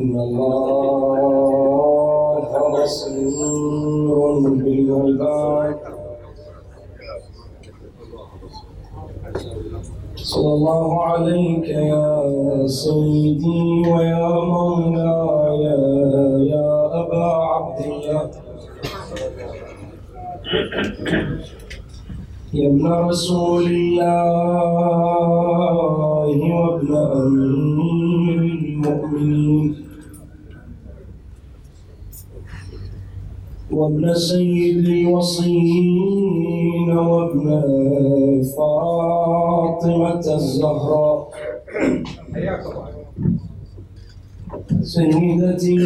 الله بصير بالعباد صلى الله عليك يا سيدي ويا مولاي يا أبا عبد الله يا ابن رسول الله وابن أمير المؤمنين وابن سيد الوصيين وابن فاطمة الزهراء. سيدتي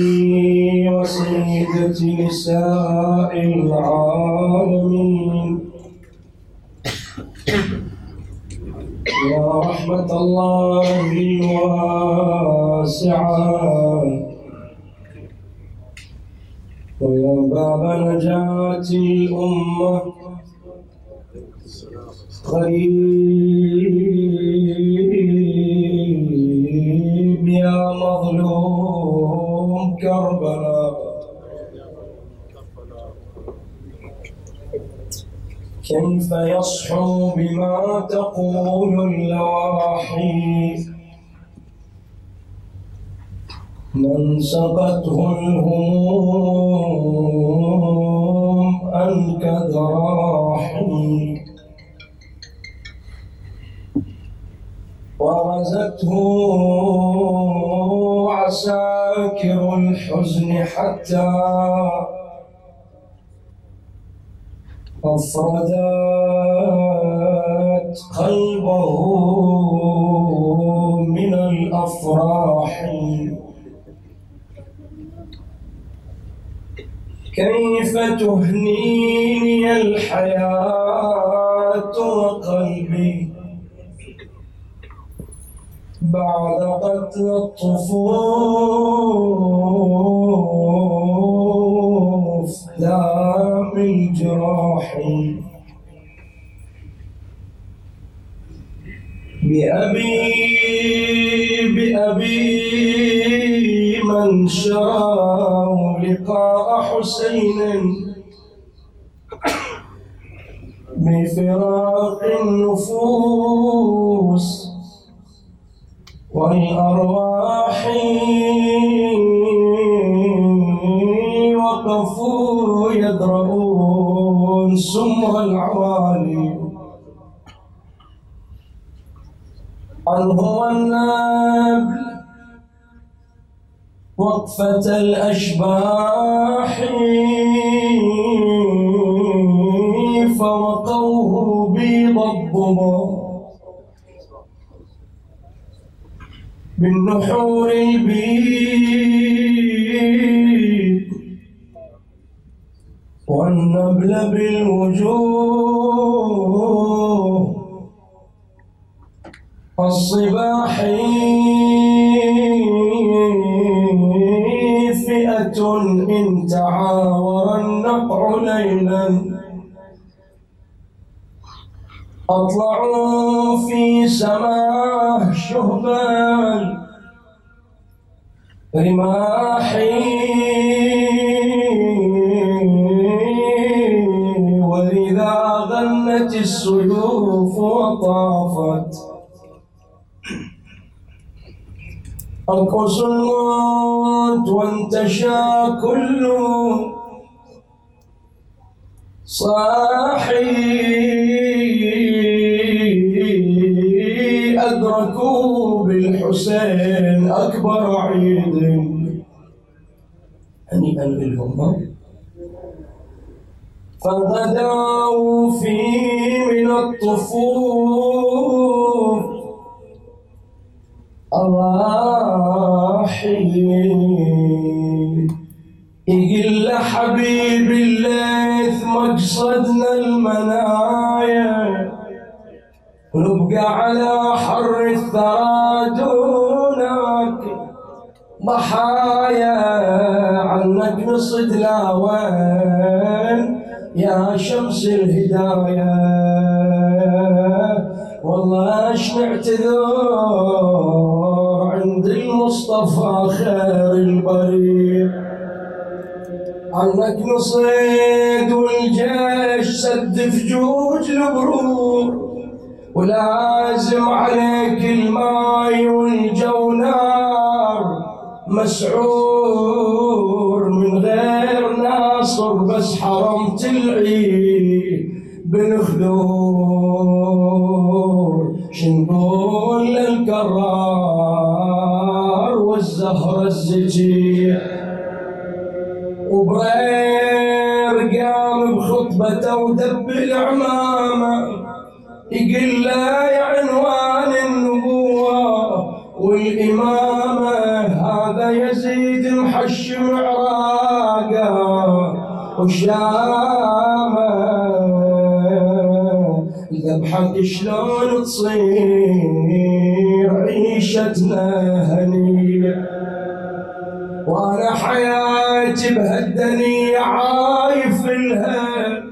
وسيدتي نساء العالمين. يا رحمة الله الواسعة ويا باب نجاة الأمة قريب يا مظلوم كربلاء كيف يصحو بما تقول اللواحي؟ من سقته الهموم أنكد راحي وغزته عساكر الحزن حتى أفردت قلبه من الأفراح. كيف تهنيني الحياة وقلبي؟ بعد قتل الطفوف دام الجراح بأبي بأبي من شراه. لقاء حسين. بفراق النفوس والأرواح وقفوا يدرؤون سمر العوالي. عنه والنبل وقفة الأشباح فوقوه بيض الضباب بالنحور البيض والنبل بالوجوه الصباح إن تعاور النقع ليلا. أطلعوا في سماه شهبان رماحي وإذا غنت السيوف وطافت أرقص الموت وانتشى كل صاحي. أدركوا بالحسين أكبر عيد هنيئا للهم فغدوا فيه من الطفوف يقل حبيب الليث مقصدنا المنايا. ونبقى على حر الثرى دونك. ضحايا عنك نصد لا وين يا شمس الهداية والله اش نعتذر المصطفى خير البرية عنك نصيد والجيش سد فجوج البرور ولازم عليك الماي والجو نار مسعور من غير ناصر بس حرمت العيد بن والزهر الزكي وبرير قام بخطبته ودب العمامه يقول لا يا عنوان النبوة والإمامة هذا يزيد محشم عراقه وشامة. ذبحك شلون تصير عيشتنا؟ بهالدنيا عايف لها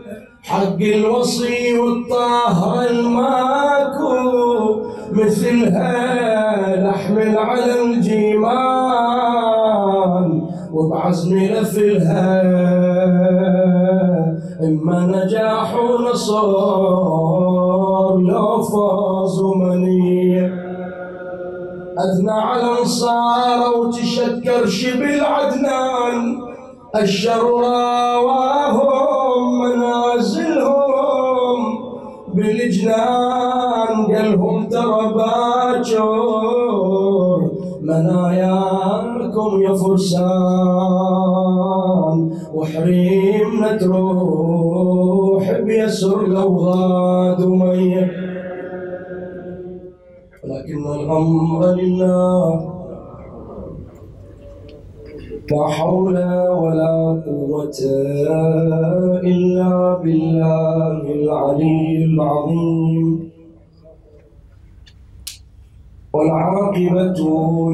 حق الوصي والطاهر الماكو مثلها نحمل على الجيمان وبعزم لفلها. إما نجاح ونصر لو فازوا منية أثنى على أنصار وتشكر شبل عدنان. الشر راواهم منازلهم بالجنان قالهم ترى باجر مناياكم يا فرسان وحريمنا تروح بيسر لو غادوا ميت ولكن الأمر لله لا حول ولا قوة إلا بالله العلي العظيم. والعاقبة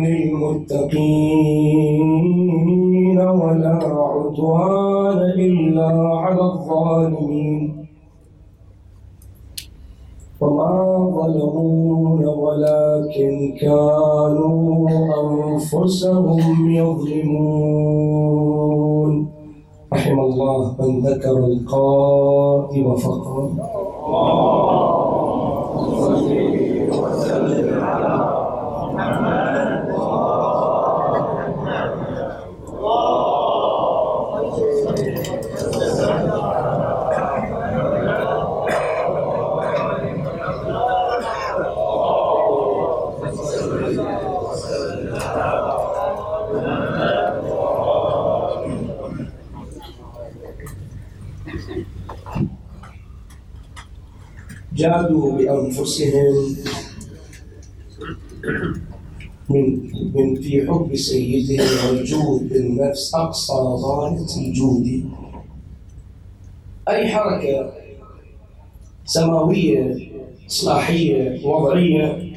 للمتقين ولا عدوان إلا على الظالمين. وما ظلمون ولكن كانوا أنفسهم يظلمون. رحم الله من ذكر القائم فقط. جادوا بأنفسهم من من في حب سيدهم والجود بالنفس أقصى غاية الجود. أي حركة سماوية إصلاحية وضعية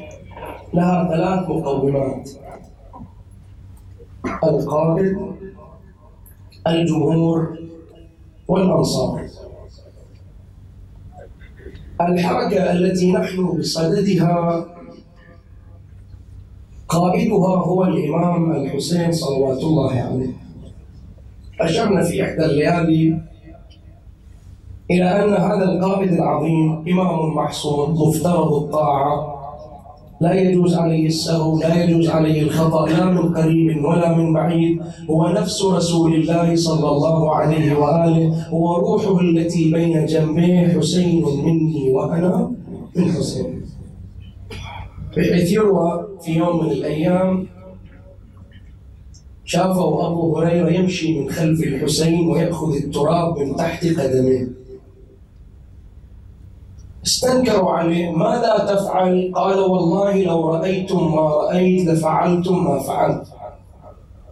لها ثلاث مقومات. القائد الجمهور والأنصار. الحركة التي نحن بصددها قائدها هو الإمام الحسين صلوات الله عليه. أشرنا في إحدى الليالي إلى أن هذا القائد العظيم إمام محصون مفترض الطاعة لا يجوز عليه السهو لا يجوز عليه الخطأ لا من قريب ولا من بعيد. هو نفس رسول الله صلى الله عليه وآله هو روحه التي بين جنبيه حسين مني وأنا من حسين. بحيث يروى في يوم من الأيام. شافوا أبو هريرة يمشي من خلف الحسين ويأخذ التراب من تحت قدميه. استنكروا عليه ماذا تفعل؟ قال والله لو رأيتم ما رأيت لفعلتم ما فعلت.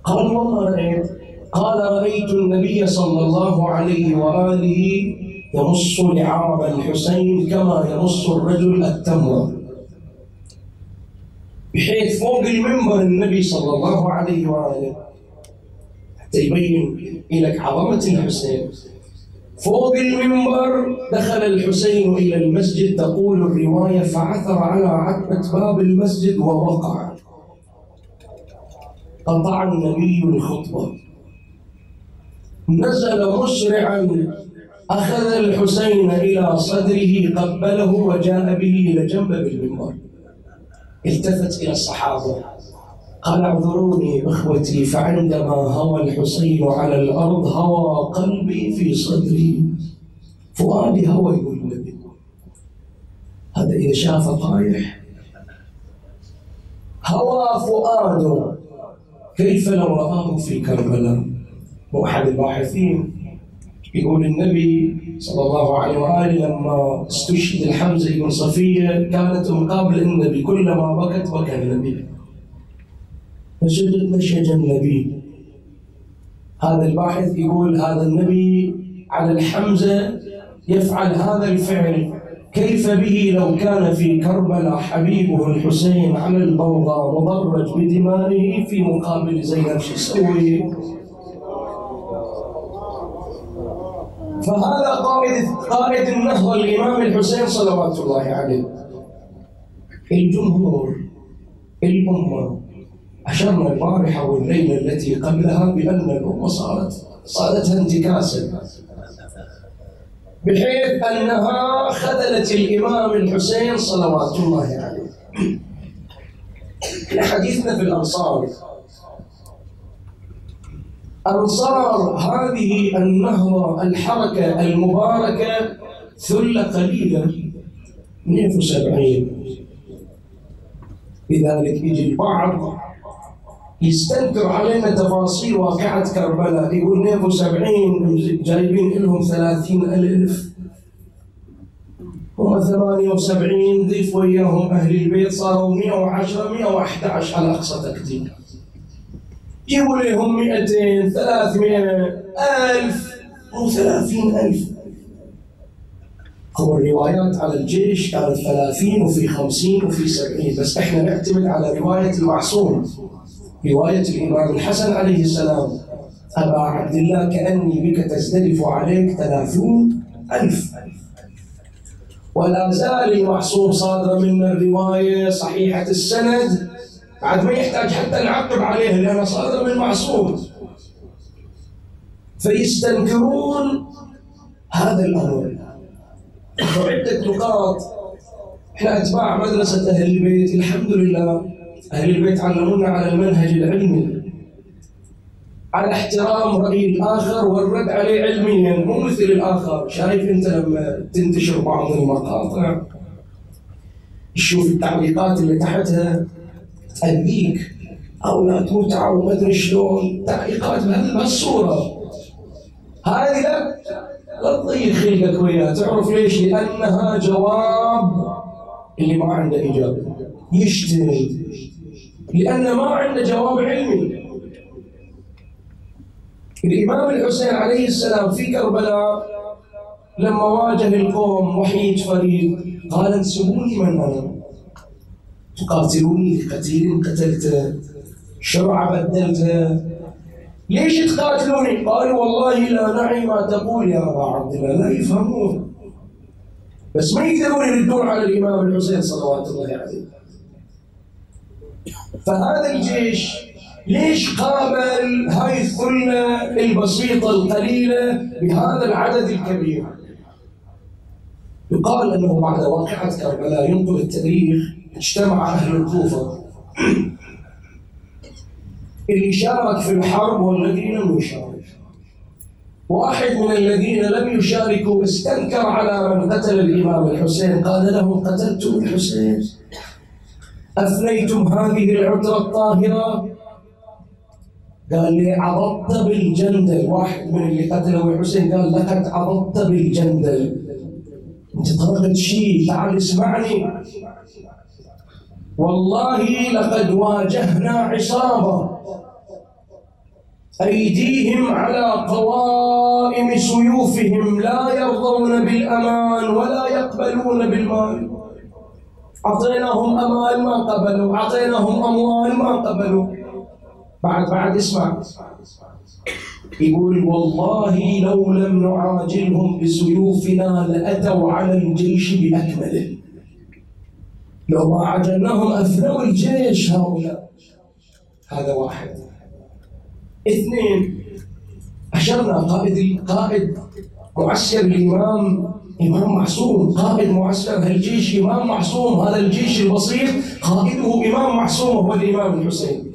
قال والله رأيت. قال رأيت النبي صلى الله عليه وآله يمص لعرب الحسين كما يمص الرجل التمر. بحيث فوق المنبر النبي صلى الله عليه وآله. حتى يبين لك عظمة الحسين. فوق المنبر دخل الحسين إلى المسجد تقول الرواية فعثر على عتبة باب المسجد ووقع. قطع النبي الخطبة. نزل مسرعا أخذ الحسين إلى صدره قبله وجاء به إلى جنبه بالمنبر. التفت إلى الصحابة. قال اعذروني إخوتي فعندما هوى الحسين على الأرض هوى قلبي في صدري. فؤادي هوى يقول النبي هذا إذا شاف طايح. هوى فؤاده كيف لو رآه في كربلاء؟ وأحد الباحثين يقول النبي صلى الله عليه وآله لما استشهد الحمزة بن صفية كانت مقابل النبي كلما بكت بكى النبي. فسجد نشج النبي. هذا الباحث يقول هذا النبي على الحمزة يفعل هذا الفعل. كيف به لو كان في كربلاء حبيبه الحسين على البوضة مضرج بدمائه في مقابل زينب شو يسوي؟ فهذا قائد قائد النهضة الإمام الحسين صلوات الله عليه. الجمهور الأمة أشرنا البارحة والليلة التي قبلها بأن الأمة صارت صارتها انتكاسا. بحيث أنها خذلت الإمام الحسين صلوات الله عليه. حديثنا في الأنصار. أنصار هذه النهضة الحركة المباركة ثلة قليلة 72 لذلك يجي البعض يستنكر علينا تفاصيل واقعة كربلاء. يقول 72 جايبين لهم 30 ألف. هم 78 ضيف وياهم أهل البيت صاروا 110 111 على أقصى تقدير. جيبوا لهم 200 300 ألف أو 30 ألف. هو الروايات على الجيش كانت 30 وفي 50 وفي 70 بس إحنا نعتمد على رواية المعصوم. رواية الإمام الحسن عليه السلام أبا عبد الله كأني بك تزدلف عليك ثلاثون ألف. ولا زال المعصوم صادر منا الرواية صحيحة السند. بعد ما يحتاج حتى نعقب عليه لأنه صادر من معصوم. فيستنكرون هذا الأمر. وعدة نقاط. إحنا أتباع مدرسة أهل البيت الحمد لله. أهل البيت علمونا على المنهج العلمي على احترام رأي الآخر والرد عليه علميا مو مثل الآخر. شايف أنت لما تنتشر بعض المقاطع؟ تشوف التعليقات اللي تحتها. تأذيك أو لا تمتع وما أدري شلون. تعليقات بهالصورة هذه لا لا تضيق خلقك وياها تعرف ليش؟ لأنها جواب اللي ما عنده إجابة. يشتم. لأن ما عنده جواب علمي الإمام الحسين عليه السلام في كربلاء لما واجه القوم وحيد فريد قال انسبوني من أنا؟ تقاتلوني لقتيل قتلته شرع بدلته ليش تقاتلوني؟ قالوا والله لا نعي ما تقول يا أبا عبد الله لا يفهمون. بس ما يقدرون يردون على الإمام الحسين صلوات الله عليه. فهذا الجيش ليش قابل هاي الثلة البسيطة القليلة بهذا العدد الكبير؟ يقال أنه بعد واقعة كربلاء ينقل التاريخ اجتمع أهل الكوفة. اللي شارك في الحرب والذي لم يشارك. واحد من الذين لم يشاركوا استنكر على من قتل الإمام الحسين قال له قتلتم الحسين. أفنيتم هذه العترة الطاهرة؟ قال لي عضضت بالجندل. واحد من اللي قتله الحسين قال لقد عضضت بالجندل. أنت طلبت شيء؟ تعال اسمعني. والله لقد واجهنا عصابة أيديهم على قوائم سيوفهم لا يرضون بالأمان ولا يقبلون بالمال. أعطيناهم أموال ما قبلوا أعطيناهم أموال ما قبلوا. بعد بعد اسمع. يقول والله لو لم نعاجلهم بسيوفنا لأتوا على الجيش بأكمله. لو ما عجلناهم أفنوا الجيش هؤلاء. هذا واحد. اثنين أشرنا قائد قائد معسكر الإمام إمام معصوم قائد معسكر هالجيش إمام معصوم هذا الجيش البسيط قائده إمام معصوم هو الإمام الحسين.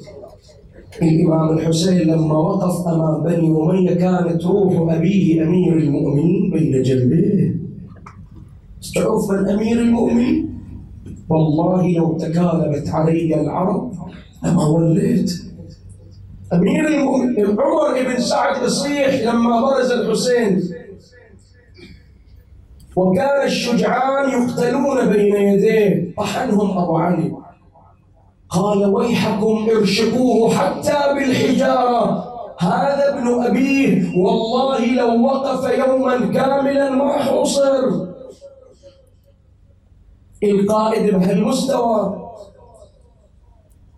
الإمام الحسين لما وقف أمام بني أمية كانت روح أبيه أمير المؤمنين بين جنبيه. تعرف من أمير المؤمنين؟ والله لو تكالبت علي العرب لما وليت. أمير المؤمنين عمر بن سعد يصيح لما برز الحسين. وكان الشجعان يقتلون بين يديه طحنهم أبو علي. قال ويحكم ارشقوه حتى بالحجارة. هذا ابن أبيه والله لو وقف يوما كاملا ما حوصر القائد بهالمستوى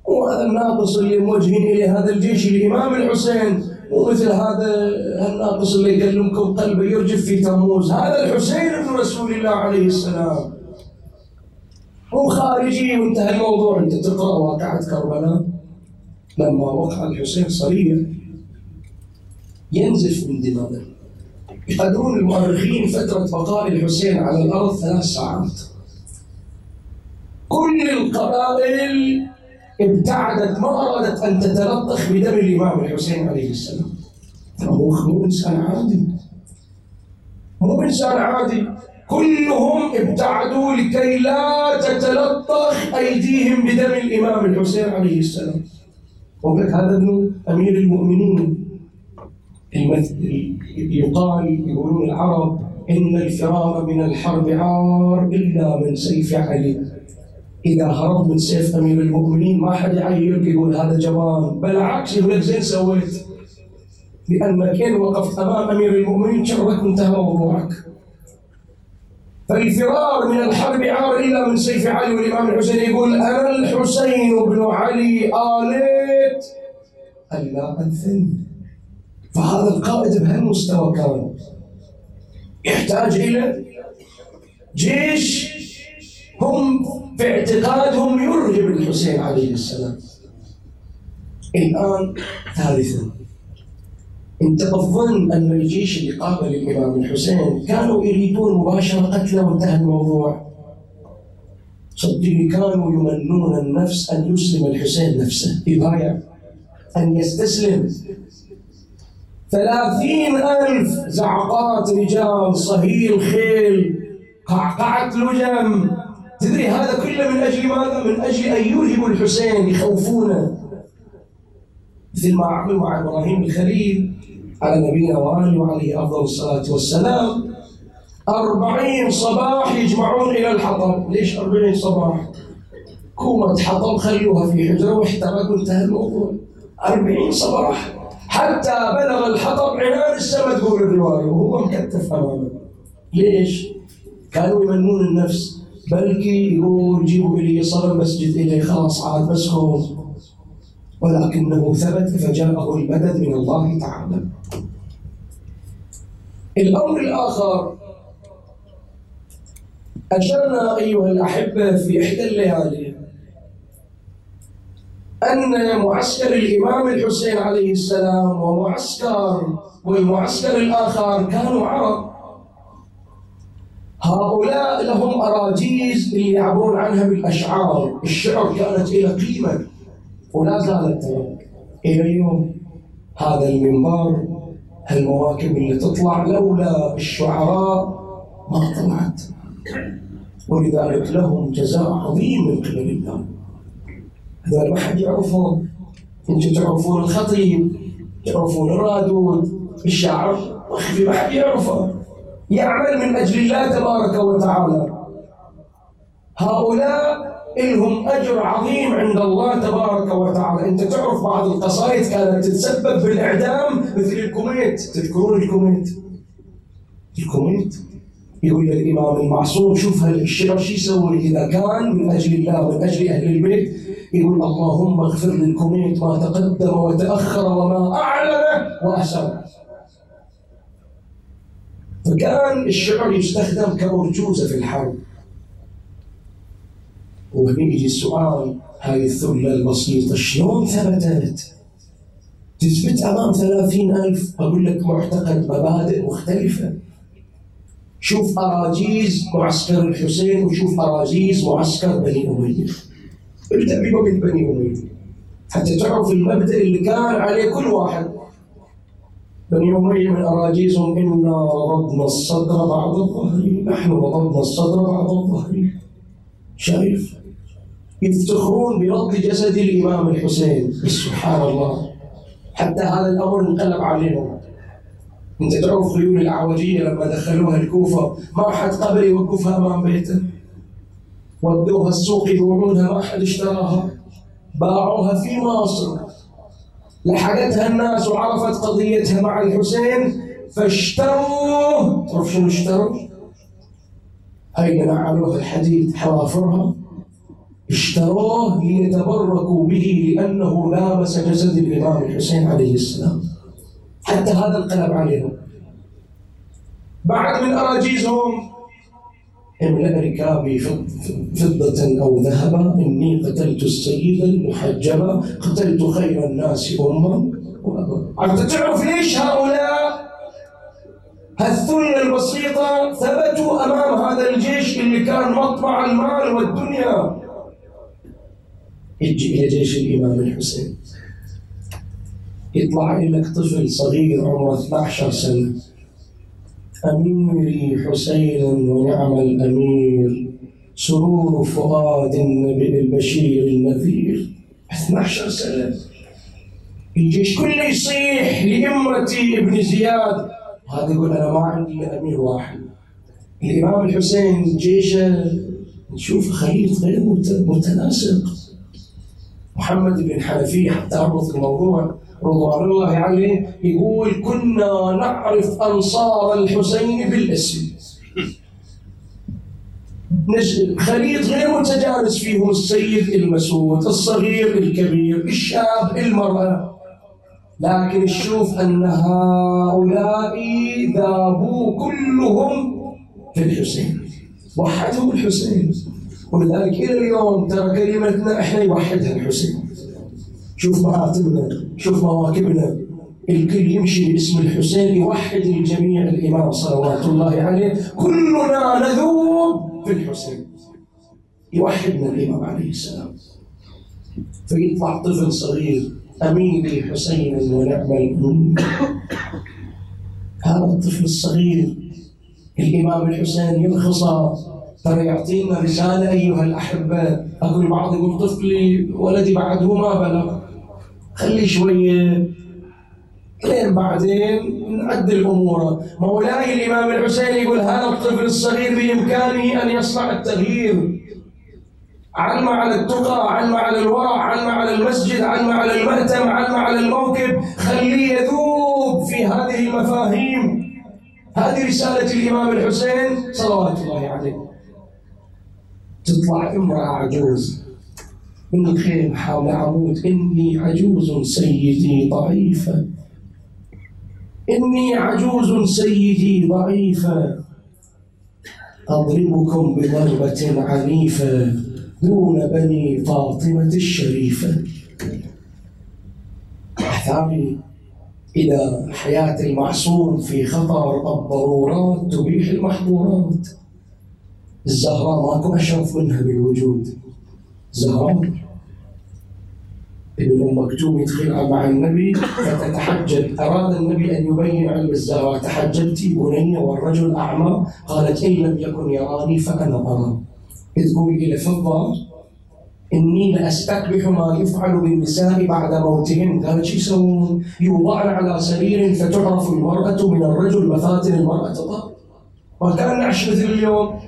وهذا الناقص اللي موجهين إليه هذا الجيش الإمام الحسين. ومثل هذا الناقص اللي يكلمكم قلبه يرجف في تموز. هذا الحسين ابن رسول الله عليه السلام. هو خارجي وانتهى الموضوع. انت تقرأ واقعة كربلاء. لما وقع الحسين صليا ينزف من دماغه. يقدرون المؤرخين فترة بقاء الحسين على الأرض ثلاث ساعات. كل القبائل ابتعدت ما ارادت أن تتلطخ بدم الإمام الحسين عليه السلام. هو مو إنسان عادي مو إنسان عادي كلهم ابتعدوا لكي لا تتلطخ أيديهم بدم الإمام الحسين عليه السلام. وقلت هذا ابن أمير المؤمنين. يقال يقولون العرب إن الفرار من الحرب عار إلا من سيف علي. إذا هرب من سيف أمير المؤمنين ما حد يعيرك يقول هذا جبان بالعكس يقول لك زين سويت. لانك ان وقفت امام أمير المؤمنين شرك انتهى موضوعك فالفرار من الحرب عار الا من سيف علي والإمام الحسين يقول أنا الحسين بن علي آليت. ألا أنثني. فهذا القائد بهالمستوى كان. يحتاج إلى جيش هم في اعتقادهم يرهب الحسين عليه السلام. الآن ثالثا انت تظن أن الجيش اللي قابل الإمام الحسين كانوا يريدون مباشرة قتله وانتهى الموضوع؟ صدقني كانوا يمنون النفس أن يسلم الحسين نفسه يبايع أن يستسلم. ثلاثين ألف زعقات رجال صهيل خيل قعقعة لجم. تدري هذا كله من أجل ماذا؟ من أجل أن يرهبوا الحسين يخوفونه. مثل ما عملوا مع إبراهيم الخليل على نبينا وآله وعليه أفضل الصلاة والسلام. أربعين صباح يجمعون إلى الحطب. ليش أربعين صباح؟ كومة حطب خلوها في حجرة واحترقوا انتهى الموضوع. أربعين صباح. حتى بلغ الحطب عنان السماء تقول الرواية. وهو مكتف أمامه ليش؟ كانوا يمنون النفس. بلكي يقول جيبوا لي صنم مسجد إلي خلاص عاد مسكون ولكنه ثبت فجاءه المدد من الله تعالى. الأمر الآخر أشرنا أيها الأحبة في إحدى الليالي أن معسكر الإمام الحسين عليه السلام ومعسكر والمعسكر الآخر كانوا عرب. هؤلاء لهم أراجيز اللي يعبرون عنها بالأشعار. الشعر كانت إلى قيمة. ولا زالت إلى اليوم هذا المنبر هالمواكب اللي تطلع لولا الشعراء ما طلعت. ولذلك لهم جزاء عظيم من قبل الله. هذول ما حد يعرفهم أنتم تعرفون الخطيب تعرفون الرادود مخفي ما حد يعرفه. يعمل من أجل الله تبارك وتعالى. هؤلاء لهم أجر عظيم عند الله تبارك وتعالى. أنت تعرف بعض القصائد كانت تتسبب بالإعدام مثل الكميت. تذكرون الكميت؟ الكميت؟ يقول الإمام المعصوم شوف الشعر شو يسوي إذا كان من أجل الله من أجل أهل البيت؟ يقول اللهم اغفر للكميت ما تقدم وتأخر وما أعلن وأسر. فكان الشعر يستخدم كأرجوزة في الحرب. وهنا يجي السؤال هاي الثلة البسيطة شلون ثبتت؟ تثبت أمام ثلاثين ألف أقول لك معتقد مبادئ مختلفة. شوف أراجيز معسكر الحسين وشوف أراجيز معسكر بني أمية. ابدأ بمبدأ بني أمية. حتى تعرف المبدأ اللي كان عليه كل واحد. بني أمية من أراجيزهم إنا رضنا الصدر بعد الظهر. نحن رضنا الصدر بعد الظهر. شايف يفتخرون برد جسد الإمام الحسين. سبحان الله. حتى هذا الأمر انقلب عليهم أنت تعرف خيول العوجية لما دخلوها الكوفة؟ ما حد قبل يوقفها أمام بيته. ودوها السوق يبيعونها ما حد اشتراها. باعوها في مصر. لحقتها الناس وعرفت قضيتها مع الحسين فاشتروا. تعرف شنو اشتروا؟ هاي نعلوها الحديد حوافرها. اشتروه ليتبركوا به لأنه لامس جسد الإمام الحسين عليه السلام. حتى هذا انقلب عليهم. بعد من أراجيزهم ركابي فضة أو ذهبا إني قتلت السيد المحجبة قتلت خير الناس أما وأبا تعرف ليش هؤلاء هالثلة البسيطة ثبتوا أمام هذا الجيش اللي كان مطمع المال والدنيا؟ يجي إلى جيش الإمام الحسين. يطلع لك طفل صغير عمره 12 سنة. أميري حسين ونعم الأمير. سرور فؤاد النبي البشير النذير. 12 سنة. الجيش كله يصيح لإمرتي ابن زياد. وهذا يقول أنا ما عندي أمير واحد. الإمام الحسين جيشه. نشوف خليط غير متناسق. محمد بن حنفية حتى أربط الموضوع. رضوان الله عليه يقول كنا نعرف أنصار الحسين بالاسم. خليط غير متجانس فيهم السيد المسود الصغير الكبير الشاب المرأة. لكن نشوف أن هؤلاء ذابوا كلهم في الحسين. وحدهم الحسين. ولذلك إلى اليوم ترى كلمتنا إحنا يوحدها الحسين. شوف مراتبنا شوف مواكبنا. الكل يمشي باسم الحسين يوحد الجميع الإمام صلوات الله عليه. كلنا نذوب في الحسين. يوحدنا الإمام عليه السلام. فيطلع طفل صغير أمين حسين ونعم الأم هذا الطفل الصغير الإمام الحسين يرخص ترى يعطينا رسالة أيها الأحبة. أقول البعض يقول طفلي ولدي بعده ما بلغ. خلي شوية. لين بعدين نعدل أموره مولاي الإمام الحسين يقول هذا الطفل الصغير بإمكانه أن يصنع التغيير. علم على التقى علم على الورع علم على المسجد علم على المأتم علم على الموكب. خليه يذوب في هذه المفاهيم. هذه رسالة الإمام الحسين صلوات الله عليه. تطلع امرأة عجوز. من الخيم حول عمود إني عجوز سيدي ضعيفة إني عجوز سيدي ضعيفة أضربكم بضربة عنيفة دون بني فاطمة الشريفة أحثامي إذا حياة المعصوم في خطر الضرورات تبيح المحظورات. الزهراء ماكو أشرف منها بالوجود. زهراء ابن ام مكتوم يدخل مع النبي فتتحجب. أراد النبي أن يبين علم الزهراء تحجبت بني والرجل أعمى. قالت إن لم يكن يراني فأنا أرى. تقول إلى فضة إني لأستقبح ما يفعل بالنساء بعد موتهن قالت شو يسوون؟ يوضعن على سرير فتعرف المرأة من الرجل مفاتن المرأة ضار ما كأن مثل اليوم.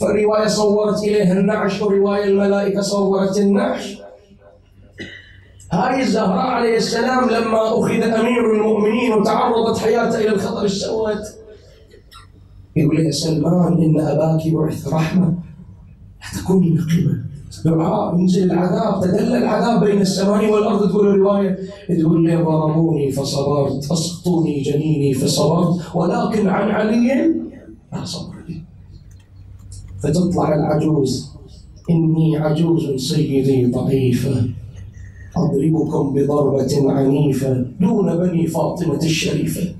فالرواية صورت إليه النعش ورواية الملائكة صورت النعش. هاي الزهراء عليه السلام لما أخذ أمير المؤمنين وتعرضت حياته إلى الخطر إيش سوت؟ يقول يا سلمان إن أباك بعث رحمة تكوني نقمة دعاء ينزل العذاب تدلى العذاب بين السماء والأرض. تقول الرواية. تقول لي ضربوني فصبرت أسقطوني جنيني فصبرت ولكن عن علي لا صبر فتطلع العجوز. إني عجوز سيدي ضعيفة. أضربكم بضربة عنيفة دون بني فاطمة الشريفة.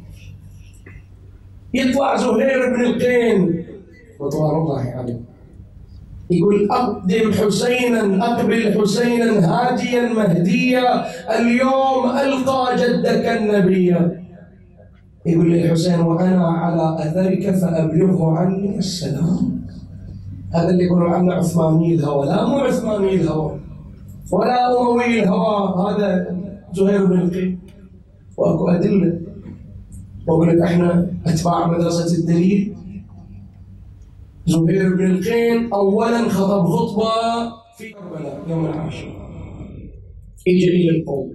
يطلع زهير بن القين. رضوان الله عليه يقول أقدم حسينا أقبل حسينا هاديا مهديا اليوم ألقى جدك النبي. يقول لي الحسين وأنا على أثرك فأبلغه عني السلام. هذا اللي يقولون عنه عثماني الهوى لا مو عثماني الهوى ولا أموي الهوى هذا زهير بن القيم وأكو أدلة. وأقول لك إحنا أتباع مدرسة الدليل. زهير بن القين اولا خطب خطبة في كربلاء يوم العاشر. اجى إلى القوم.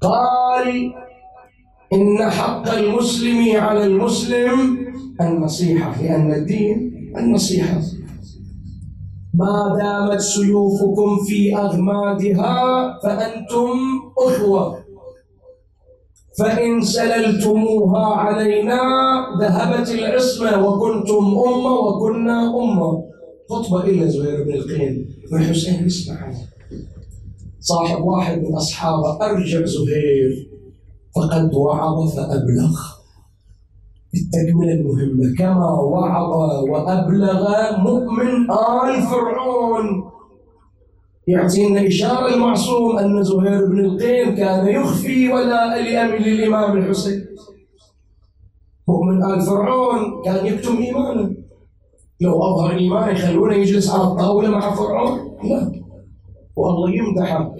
قال إن حق المسلم على المسلم النصيحة لأن الدين النصيحة. ما دامت سيوفكم في أغمادها فأنتم أخوة. فإن سللتموها علينا ذهبت العصمة وكنتم أمة وكنا أمة. خطبة إلى زهير بن القين والحسين اسمع صاحب واحد من أصحابه أرجع زهير. فقد وعظ فأبلغ. التكملة المهمة كما وعظ وأبلغ مؤمن آل فرعون. يعطينا إشارة المعصوم أن زهير بن القين كان يخفي ولاء لأمر الإمام الحسين. مؤمن آل فرعون كان يكتم إيمانه. لو أظهر إيمانه يخلونه يجلس على الطاولة مع فرعون؟ لا. والله يمدحه.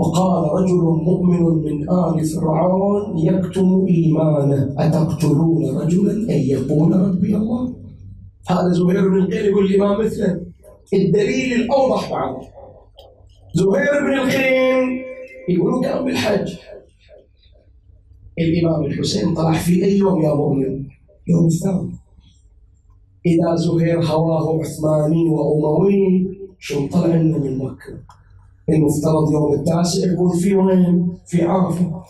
وقال رجل مؤمن من آل فرعون يكتم إيمانه. أتقتلون رجلا أن يقول ربي الله؟ هذا زهير بن القين يقول الإمام مثله. الدليل الأوضح بعد زهير بن الخين يقولوا كان بالحج الإمام الحسين طلع في أي يوم يا مؤمن؟ يوم الثاني. إذا زهير هواه عثماني وأموي شو طلع لنا من مكة؟ المفترض يوم التاسع يكون في وين؟ في عرفة.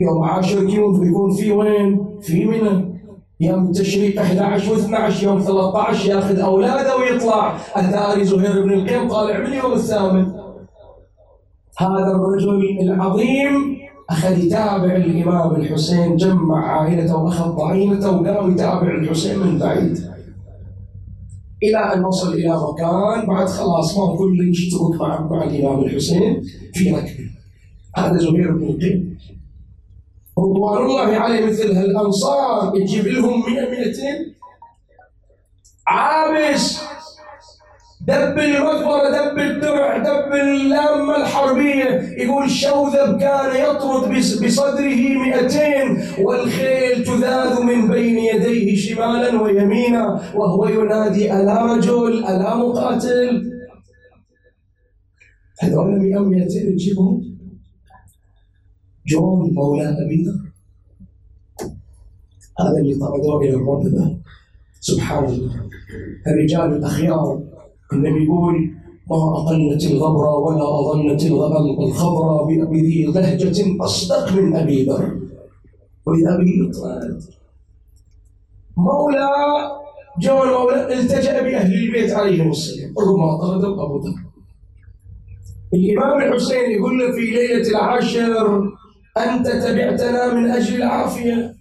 يوم عاشر يكون في وين؟ في منى. يوم التشريق 11 و12 يوم 13 ياخذ أولاده ويطلع. اتاري زهير بن القيم طالع من اليوم الثامن. هذا الرجل العظيم أخذ يتابع الإمام الحسين جمع عائلته وأخذ ضعينته وقام يتابع الحسين من بعيد. إلى أن وصل إلى مكان بعد خلاص ما كل يشترك مع مع الإمام الحسين في ركبة. هذا زهير بن القيم رضوان الله عليه مثل هالأنصار. يجيب لهم 100 200 عابس. دب المقبرة دب الدرع دب اللامة الحربية. يقول شوذب كان يطرد بصدره مئتين والخيل تذاذ من بين يديه شمالا ويمينا وهو ينادي ألا رجل؟ ألا مقاتل؟ هذول مئة مئتين تجيبهم؟ جون مولى أبي ذر هذا اللي طردوه إلى الرب سبحان الله. الرجال الأخيار. النبي يقول ما أقلت الغبرة ولا أظنت الخبرة بذي لهجة أصدق من أبي ذر به طلعت مولى جون مولى التجأ بأهل البيت عليهم السلام. ربما طردوا أبو ذر الإمام الحسين يقول في ليلة العاشر أنت تبعتنا من أجل العافية.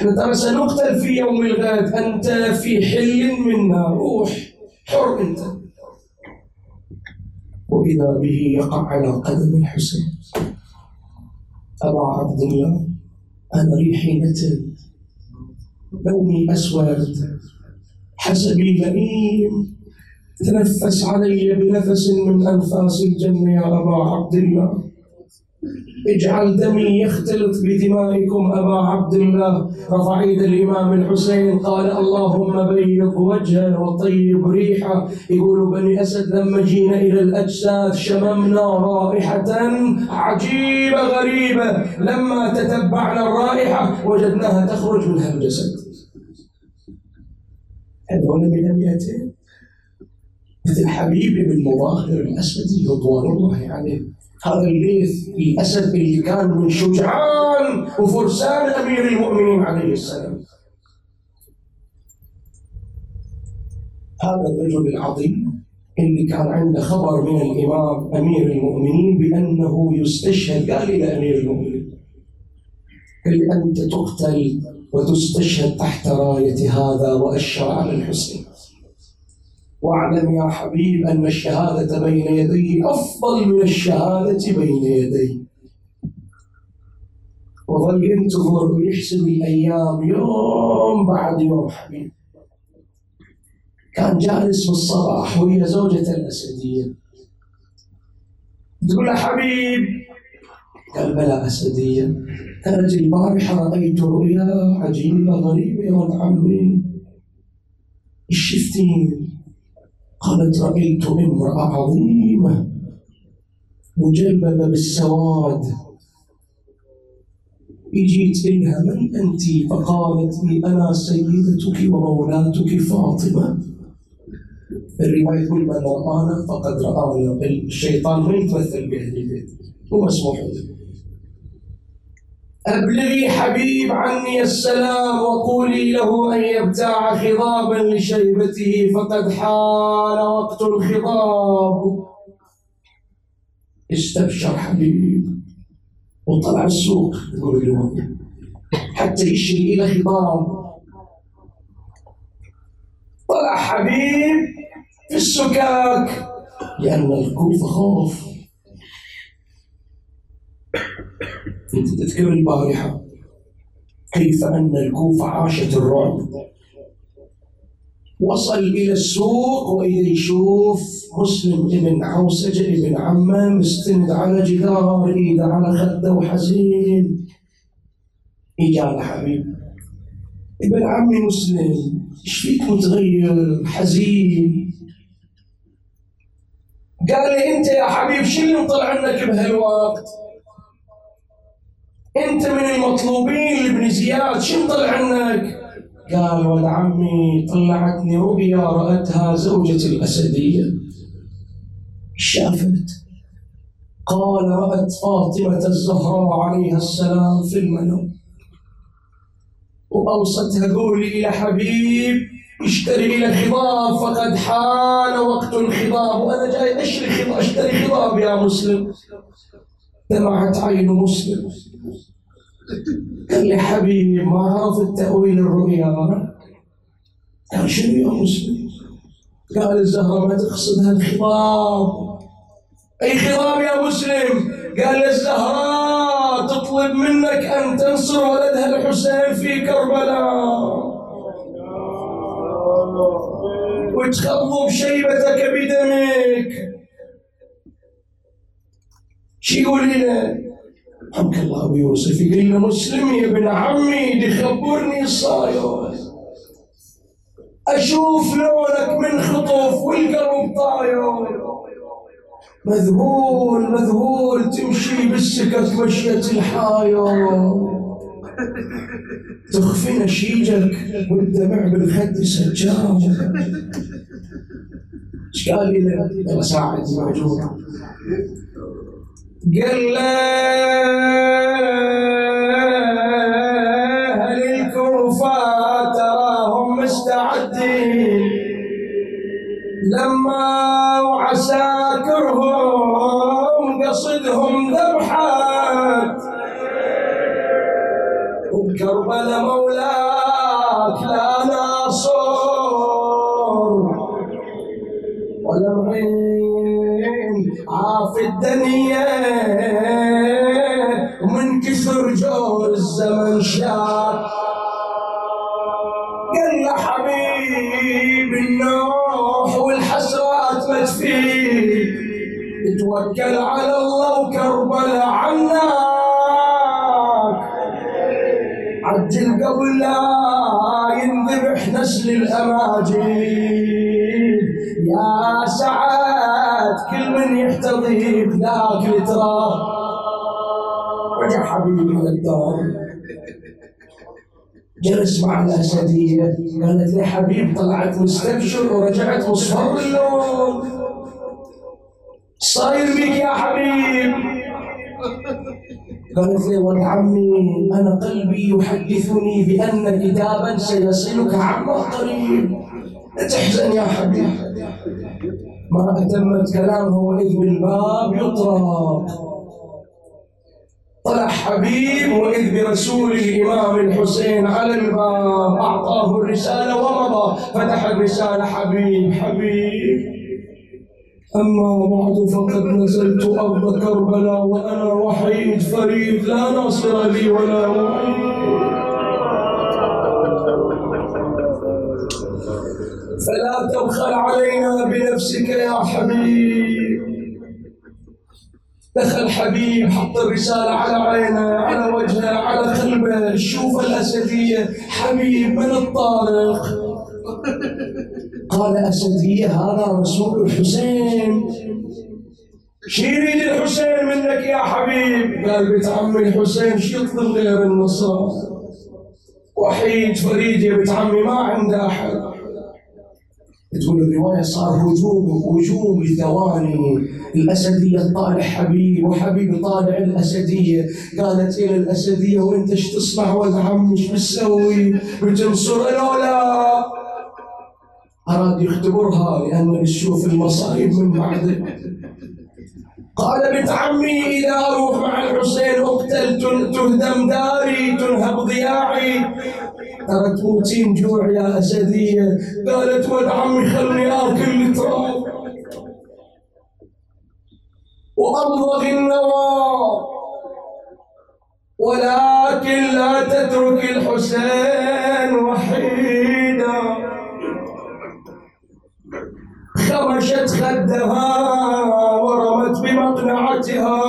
إحنا ترى سنقتل في يوم الغد أنت في حل منا روح حر انت. وإذا به يقع على قدم الحسين. أبا عبد الله أنا ريحي نتن لوني أسود. حسبي لئيم تنفس علي بنفس من أنفاس الجنة يا أبا عبد الله. اجعل دمي يختلط بدمائكم أبا عبد الله. رفع يد الإمام الحسين قال اللهم بيض وجهه وطيب ريحه. يقول بني أسد لما جينا إلى الأجساد شممنا رائحة عجيبة غريبة. لما تتبعنا الرائحة وجدناها تخرج من الجسد. هذول من أبياتين مثل حبيب بن مظاهر الأسدي رضوان الله عليه. هذا الليث الأسد اللي كان من شجعان وفرسان أمير المؤمنين عليه السلام. هذا الرجل العظيم اللي كان عنده خبر من الإمام أمير المؤمنين بأنه يستشهد قال إلى أمير المؤمنين قال أنت تقتل وتستشهد تحت راية هذا وأشر على الحسين. واعلم يا حبيب أن الشهادة بين يدي أفضل من الشهادة بين يدي. وظل ينتظر ويحسب الأيام يوم بعد يوم حبيب. كان جالس في الصباح وهي زوجة الأسدية. تقول له حبيب قال بلى أسدية كانت البارحة رأيت رؤيا عجيبة غريبة يا ولد عمي شفتين؟ قالت رأيت امرأة عظيمة مجلببة بالسواد. جيت إلها من أنت؟ فقالت لي أنا سيدتك ومولاتك فاطمة. الرواية تقول من رآنا فقد رآنا الشيطان ما يتمثل بأهل البيت. هو مسموح له. أبلغي حبيب عني السلام وقولي له أن يبتاع خضابا لشيبته فقد حان وقت الخضاب. استبشر حبيب وطلع السوق. يقول الرواية حتى يشري إلى خضاب. طلع حبيب في السكاك. لأن الكوفة خوف. تذكر البارحه كيف أن الكوفة عاشت الرعب. وصل إلى السوق وإذا يشوف مسلم ابن عوسجه ابن عمه مستند على جدار ايده على خدة وحزين. إجا حبيب. ابن عمي مسلم إيش فيك متغير؟ حزين. قال لي أنت يا حبيب شو اللي مطلع عنك بهالوقت؟ انت من المطلوبين لابن زياد شو طلع عنك؟ قال ولد عمي طلعتني رؤيا رأتها زوجة الأسدية. شافت. قال رأت فاطمة الزهراء عليها السلام في المنام. وأوصتها قولي يا حبيب اشتري لي خضاب فقد حان وقت الخضاب. وأنا جاي أشتري خضاب أشتري خضاب يا مسلم. دمعت عين مسلم. قال لي حبيبي ما عرف التأويل الرؤيا. قال شنو يا مسلم؟ قال الزهرة ما تقصدها الخضاب أي خضاب يا مسلم؟ قال الزهراء تطلب منك أن تنصر ولدها الحسين في كربلاء. وتخضب شيبتك بدمك. شو يقول لنا حمك الله أبو يوسف. يقول له مسلم يا ابن عمي دي خبرني الصاير. أشوف لونك من خطف والقلب طاير. مذهول مذهول تمشي بالسكك مشية الحاير. تخفي نشيجك والدمع بالخد سجار. إيش قال لي ساعد موجود له أهل الكوفة تراهم مستعدين. لما وعساكرهم قصدهم ذبحات. وكربلاء مولاك الدنيا ومن كثر جور الزمن شاف قال له حبيب النوح والحسرات ما تفيد. توكل على الله وكربلاء عناك عجل قبل لا ينذبح نسل الأماجيد. سعد كل من يحتضي بذاك التراب رجع حبيبي على الدار. جلس مع الأسدية قالت لي حبيب طلعت مستبشر ورجعت مصفر اللون. صاير بك يا حبيب. قالت لي ولد عمي أنا قلبي يحدثني بأن كتابا سيصلك عما قريب. لا تحزن يا حبيب. ما أتمت كلامه وإذ بالباب يطرق. طلع حبيب وإذ برسول الإمام الحسين على الباب أعطاه الرسالة ومضى. فتح الرسالة حبيب حبيب. أما بعد فقد نزلت أرض كربلاء وأنا وحيد فريد لا ناصر لي ولا معين فلا تبخل علينا بنفسك يا حبيب. دخل حبيب حط الرسالة على عينه على وجهه على قلبه. شوف الأسدية. حبيب من الطارق. قال أسدية هذا رسول الحسين. شو يريد الحسين منك يا حبيب. قال بنت عمي الحسين شو يطلب غير النصر وحيد فريد يا بنت عمي ما عنده أحد. تقول الرواية صار هجوم هجوم لثواني الأسدية طالع حبيب وحبيب طالع الأسدية. قالت إلى الأسدية وأنت إيش تصنع ولد عمي إيش بتسوي؟ بتنصر الأولى. أراد يختبرها لأن بتشوف المصايب من بعد قال بنت عمي إذا أروح مع الحسين أقتل تهدم داري تنهب ضياعي. تموتين جوع يا أسدية. قالت ولد عمي خلني آكل التراب. وأمضغ النوى. ولكن لا تترك الحسين وحيدا. خرشت خدها ورمت بمقنعتها.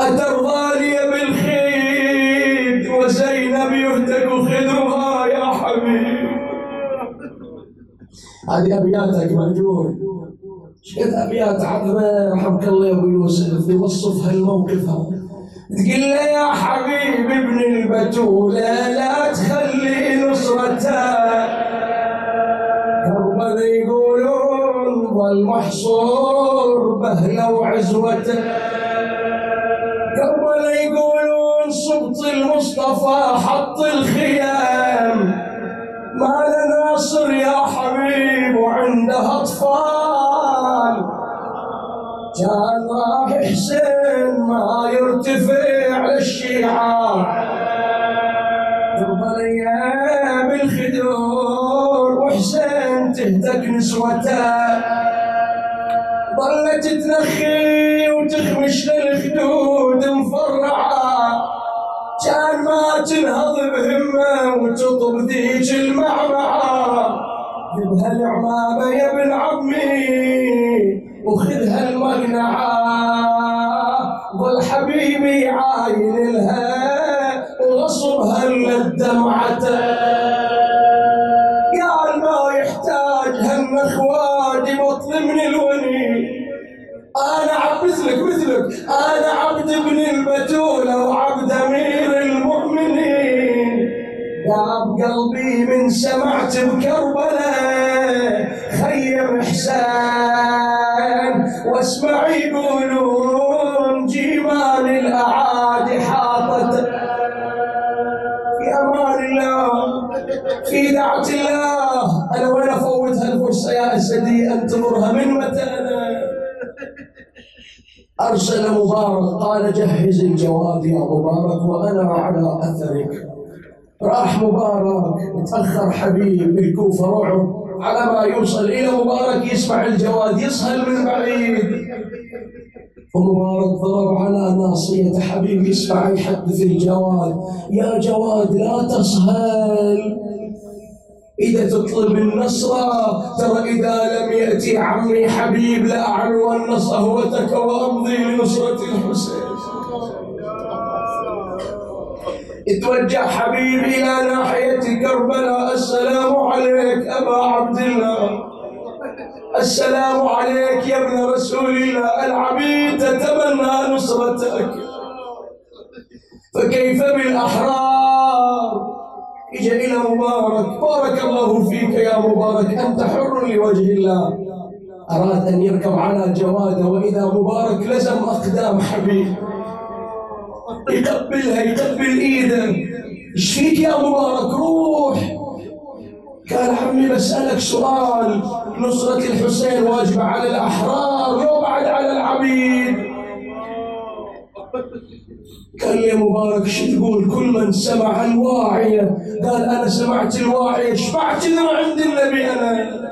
أترضى لي بالخيد وزينب يهتك خدرها يا حبيب هذه أبياتك مهجور شقد أبيات عذبة رحمك الله يا أبو يوسف يوصف هالموقف تقول له يا حبيب ابن البتولة لا تخلي نصرته. كربلاء يقولون ظل محصور بهله وعزوته. كربلاء يقولون صبط المصطفى حط الخيام وعنده أطفال. كان راح حسين ما يرتفع للشيعة. ترضى الأيام الخدور وحسين تهتك نسوته. ظلت تنخي وتخمش للخدود مفرعة. كان ما تنهض بهمة وتطب ذيك المعمعة. جبها العمامه يا ابن عمي وخذها المقنعة ظل حبيبي عاين لها وغصبها الدمعة قال ما يحتاج هالنخواد بطل من الوني أنا عبد مثلك مثلك. أنا عبد ابن البتولة قلبي من سمعت بكربلاء خير حسين واسمع يقولون جيمان الاعادي حاطت في أمان الله في دعوة الله. أنا وين أفوت هالفرصة يا أسدي؟ انتظرها من متى أرسل مبارك قال جهز الجواد يا مبارك وأنا على أثرك. رأح مبارك تأخر حبيب الكوفه رعب على ما يوصل إلى مبارك يسمع الجواد يسهل من بعيد. ومبارك ضرب على ناصية حبيب يسمع يحدث الجواد. يا جواد لا تسهل إذا تطلب النصر ترى إذا لم يأتي عمي حبيب لأعلون صهوتك وأمضي لنصرة الحسين. اتوجه حبيبي إلى ناحية كربلاء. السلام عليك أبا عبد الله. السلام عليك يا ابن رسول الله. العبيد تتمنى نصرتك فكيف بالأحرار؟ اجى إلى مبارك. بارك الله فيك يا مبارك. أنت حر لوجه الله. أراد أن يركب على جواده وإذا مبارك لزم أقدام حبيب. يقبلها يقبل ايده إيش فيك يا مبارك؟ روح. قال عمي بسألك سؤال. نصرة الحسين واجبة على الأحرار لو بعد على العبيد. قال لي مبارك شو تقول؟ كل من سمع الواعية. قال أنا سمعت الواعية شفعت إذا عند النبي أنا.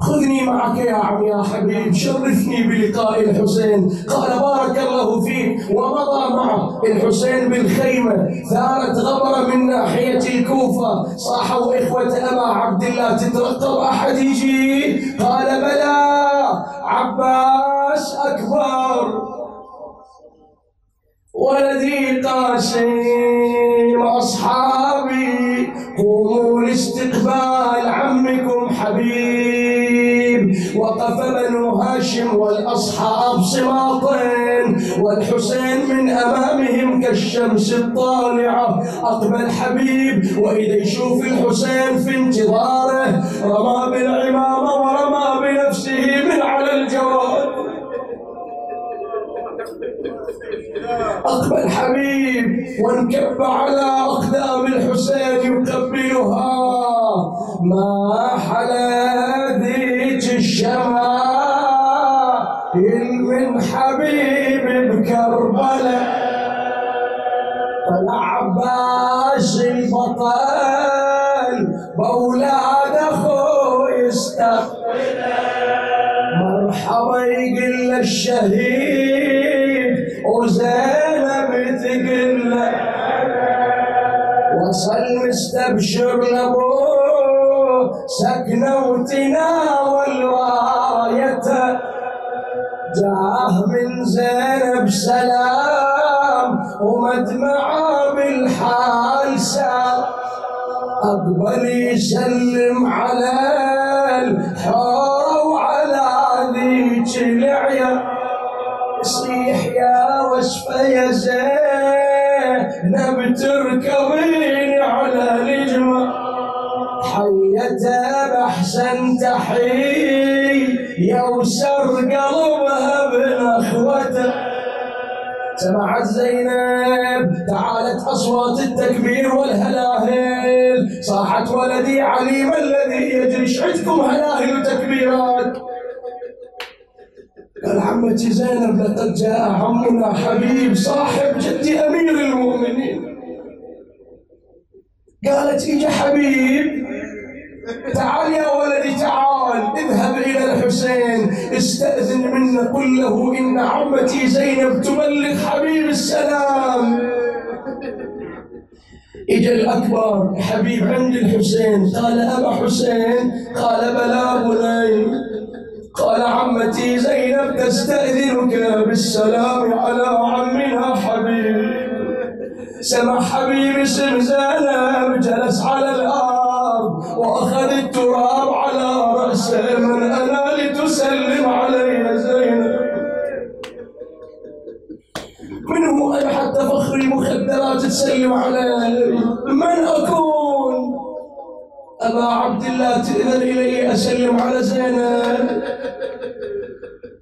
خذني معك يا عم يا حبيب شرفني بلقاء الحسين. قال بارك الله فيك ومضى معه الحسين بالخيمة. ثارت غبرة من ناحية الكوفة. صاحوا إخوة أبا عبد الله تترقب أحد يجي؟ قال بلى عباس أكبر. ولدي قاسم أصحابي. هاشم والأصحاب صماطين والحسين من أمامهم كالشمس الطالعة. أقبل حبيب وإذا يشوف الحسين في انتظاره رمى بالعمامة ورمى بنفسه من على الجواد أقبل حبيب وانكب على أقدام الحسين يقبلها. ما حلا ذيك الشمائل البطل بأولاد أخوه يستقبله مرحبا يقول الشهيد وزينب تقول له وصل مستبشر لابوه سكنه وتناول رايته جاه من زينب سلام ومدمعه بالحال سار أقبل يسلم على الحور وعلى ذيك العيا. صيح يا وصفة يا زينب تركبين على الجمر حيته بأحسن تحية وسر قلبها بنخوته سمعت زينب تعالت أصوات التكبير والهلاهل صاحت ولدي علي ما الذي يجري عندكم هلاهل وتكبيرات قال عمتي زينب لقد جاء عمنا حبيب صاحب جدي أمير المؤمنين. قالت اجا حبيب؟ تعال يا ولدي تعال. اذهب إلى الحسين. استأذن منا قل له إن عمتي زينب تبلغ حبيب السلام. إجا الأكبر حبيب عند الحسين. قال أبا حسين قال بلى بني. قال عمتي زينب تستأذنك بالسلام على عمها حبيب. سمع حبيب اسم زينب علي من أكون؟ أبا عبد الله تاذن إلي أسلم على زينب.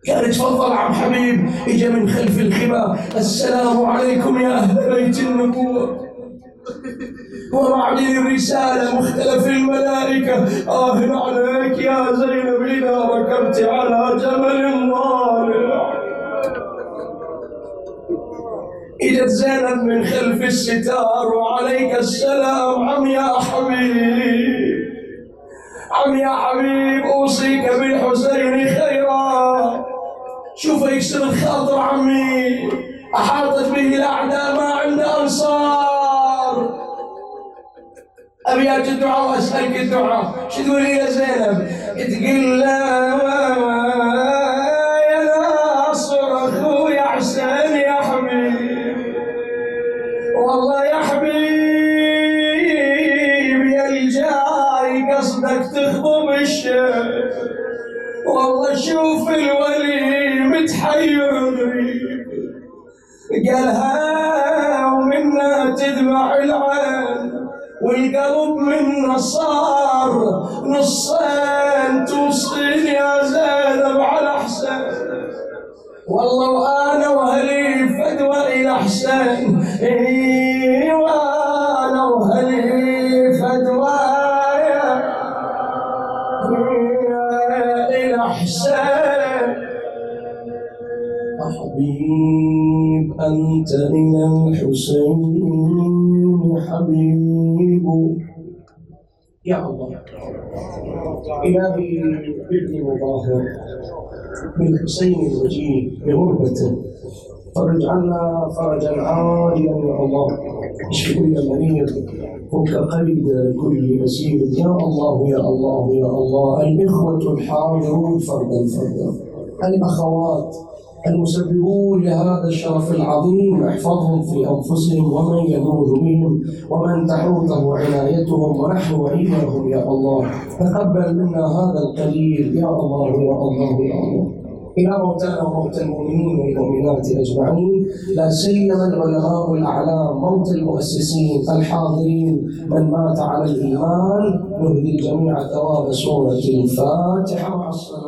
قال تفضل عم حبيب. إجا من خلف الخبا السلام عليكم يا أهل بيت النبوة. ومعلن الرسالة مختلف الملائكة. آه عليك يا زينب إذا ركبت على جبل ضالع إجت زينب من خلف الستار وعليك السلام. عم يا حبيب عم يا حبيب أوصيك بالحسين خيرا. شوف يكسر الخاطر عمي أحاطت به الأعداء ما عنده أنصار. أبيات الدعاء وأسألك الدعاء. شو تقولي يا زينب؟ تقول يا ناصر أخوي حسين والله يا حبيب يا الجاي قصدك تخضب الشيخ. والله شوف الولي متحير قالها ومنا تدمع العين والقلب منا صار نصين. توصين يا زينب على حسين. والله وأنا وأهلي إلى حسين إيه وأنا واهلي فدوى حسين حبيب أنت إلى الحسين حبيب. يا الله. إلهي ابن مظاهر بالحسين الوجيه بغربته فرج عنا فرجا عاجلا يا الله. اشف كل مريض فك قيد كل اسير يا الله يا الله يا الله الإخوة الحاضرون فردا فردا. الأخوات المسببون لهذا الشرف العظيم احفظهم في أنفسهم ومن يلوذ بهم ومن تحوطه عنايتهم ونحن وإياهم يا الله. تقبل منا هذا القليل يا الله يا الله يا الله. إلى موتانا وموتى المؤمنين والمؤمنات أجمعين. لا سيما العلماء الأعلام موت المؤسسين الحاضرين من مات على الإيمان نهدي الجميع ثواب سورة الفاتحة. مع الصلوات